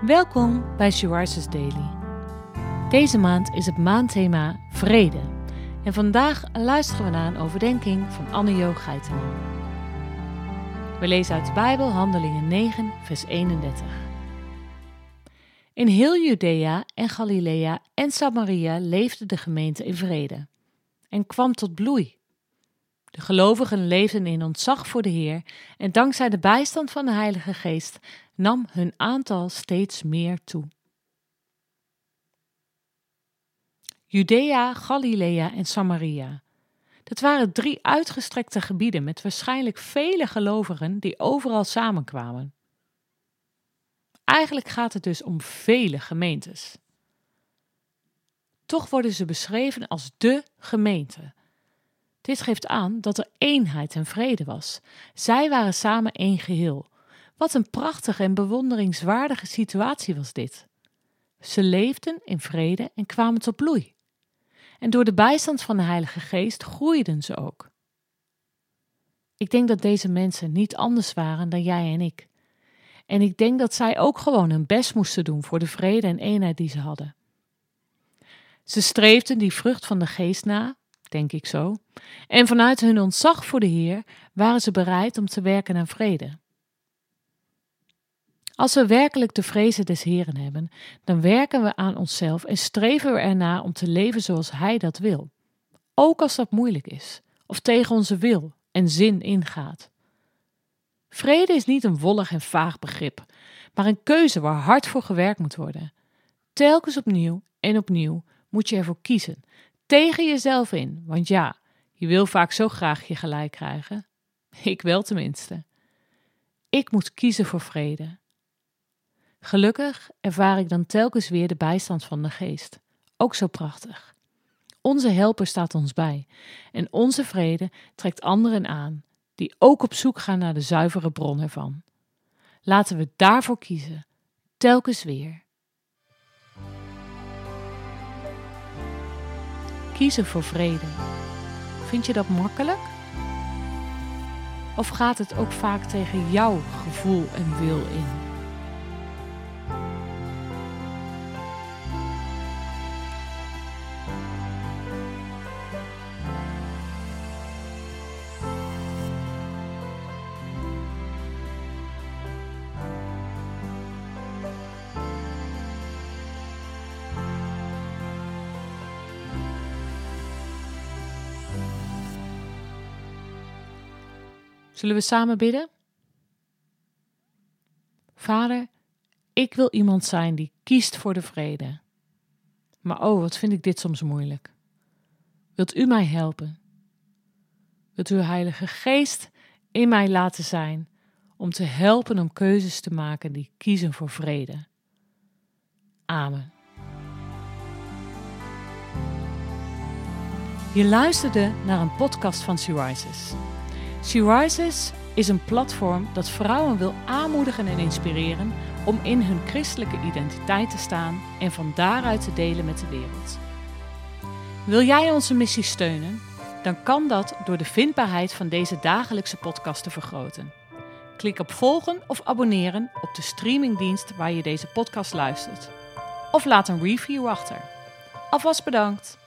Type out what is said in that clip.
Welkom bij Shirazes Daily. Deze maand is het maandthema Vrede. En vandaag luisteren we naar een overdenking van Anne-Jo Geiteman. We lezen uit de Bijbel Handelingen 9, vers 31. In heel Judea en Galilea en Samaria leefde de gemeente in vrede en kwam tot bloei. De gelovigen leefden in ontzag voor de Heer en dankzij de bijstand van de Heilige Geest nam hun aantal steeds meer toe. Judea, Galilea en Samaria. Dat waren drie uitgestrekte gebieden met waarschijnlijk vele gelovigen die overal samenkwamen. Eigenlijk gaat het dus om vele gemeentes. Toch worden ze beschreven als de gemeente. Dit geeft aan dat er eenheid en vrede was. Zij waren samen één geheel. Wat een prachtige en bewonderingswaardige situatie was dit. Ze leefden in vrede en kwamen tot bloei. En door de bijstand van de Heilige Geest groeiden ze ook. Ik denk dat deze mensen niet anders waren dan jij en ik. En ik denk dat zij ook gewoon hun best moesten doen voor de vrede en eenheid die ze hadden. Ze streefden die vrucht van de geest na, denk ik zo, en vanuit hun ontzag voor de Heer waren ze bereid om te werken aan vrede. Als we werkelijk de vrezen des Heren hebben, dan werken we aan onszelf en streven we erna om te leven zoals Hij dat wil. Ook als dat moeilijk is, of tegen onze wil en zin ingaat. Vrede is niet een wollig en vaag begrip, maar een keuze waar hard voor gewerkt moet worden. Telkens opnieuw en opnieuw moet je ervoor kiezen, tegen jezelf in, want ja, je wil vaak zo graag je gelijk krijgen. Ik wel tenminste. Ik moet kiezen voor vrede. Gelukkig ervaar ik dan telkens weer de bijstand van de geest. Ook zo prachtig. Onze helper staat ons bij en onze vrede trekt anderen aan, die ook op zoek gaan naar de zuivere bron ervan. Laten we daarvoor kiezen, telkens weer. Kiezen voor vrede. Vind je dat makkelijk? Of gaat het ook vaak tegen jouw gevoel en wil in? Zullen we samen bidden? Vader, ik wil iemand zijn die kiest voor de vrede. Maar oh, wat vind ik dit soms moeilijk. Wilt u mij helpen? Wilt u Heilige Geest in mij laten zijn om te helpen om keuzes te maken die kiezen voor vrede? Amen. Je luisterde naar een podcast van Sea Rises. She Rises is een platform dat vrouwen wil aanmoedigen en inspireren om in hun christelijke identiteit te staan en van daaruit te delen met de wereld. Wil jij onze missie steunen? Dan kan dat door de vindbaarheid van deze dagelijkse podcast te vergroten. Klik op volgen of abonneren op de streamingdienst waar je deze podcast luistert. Of laat een review achter. Alvast bedankt!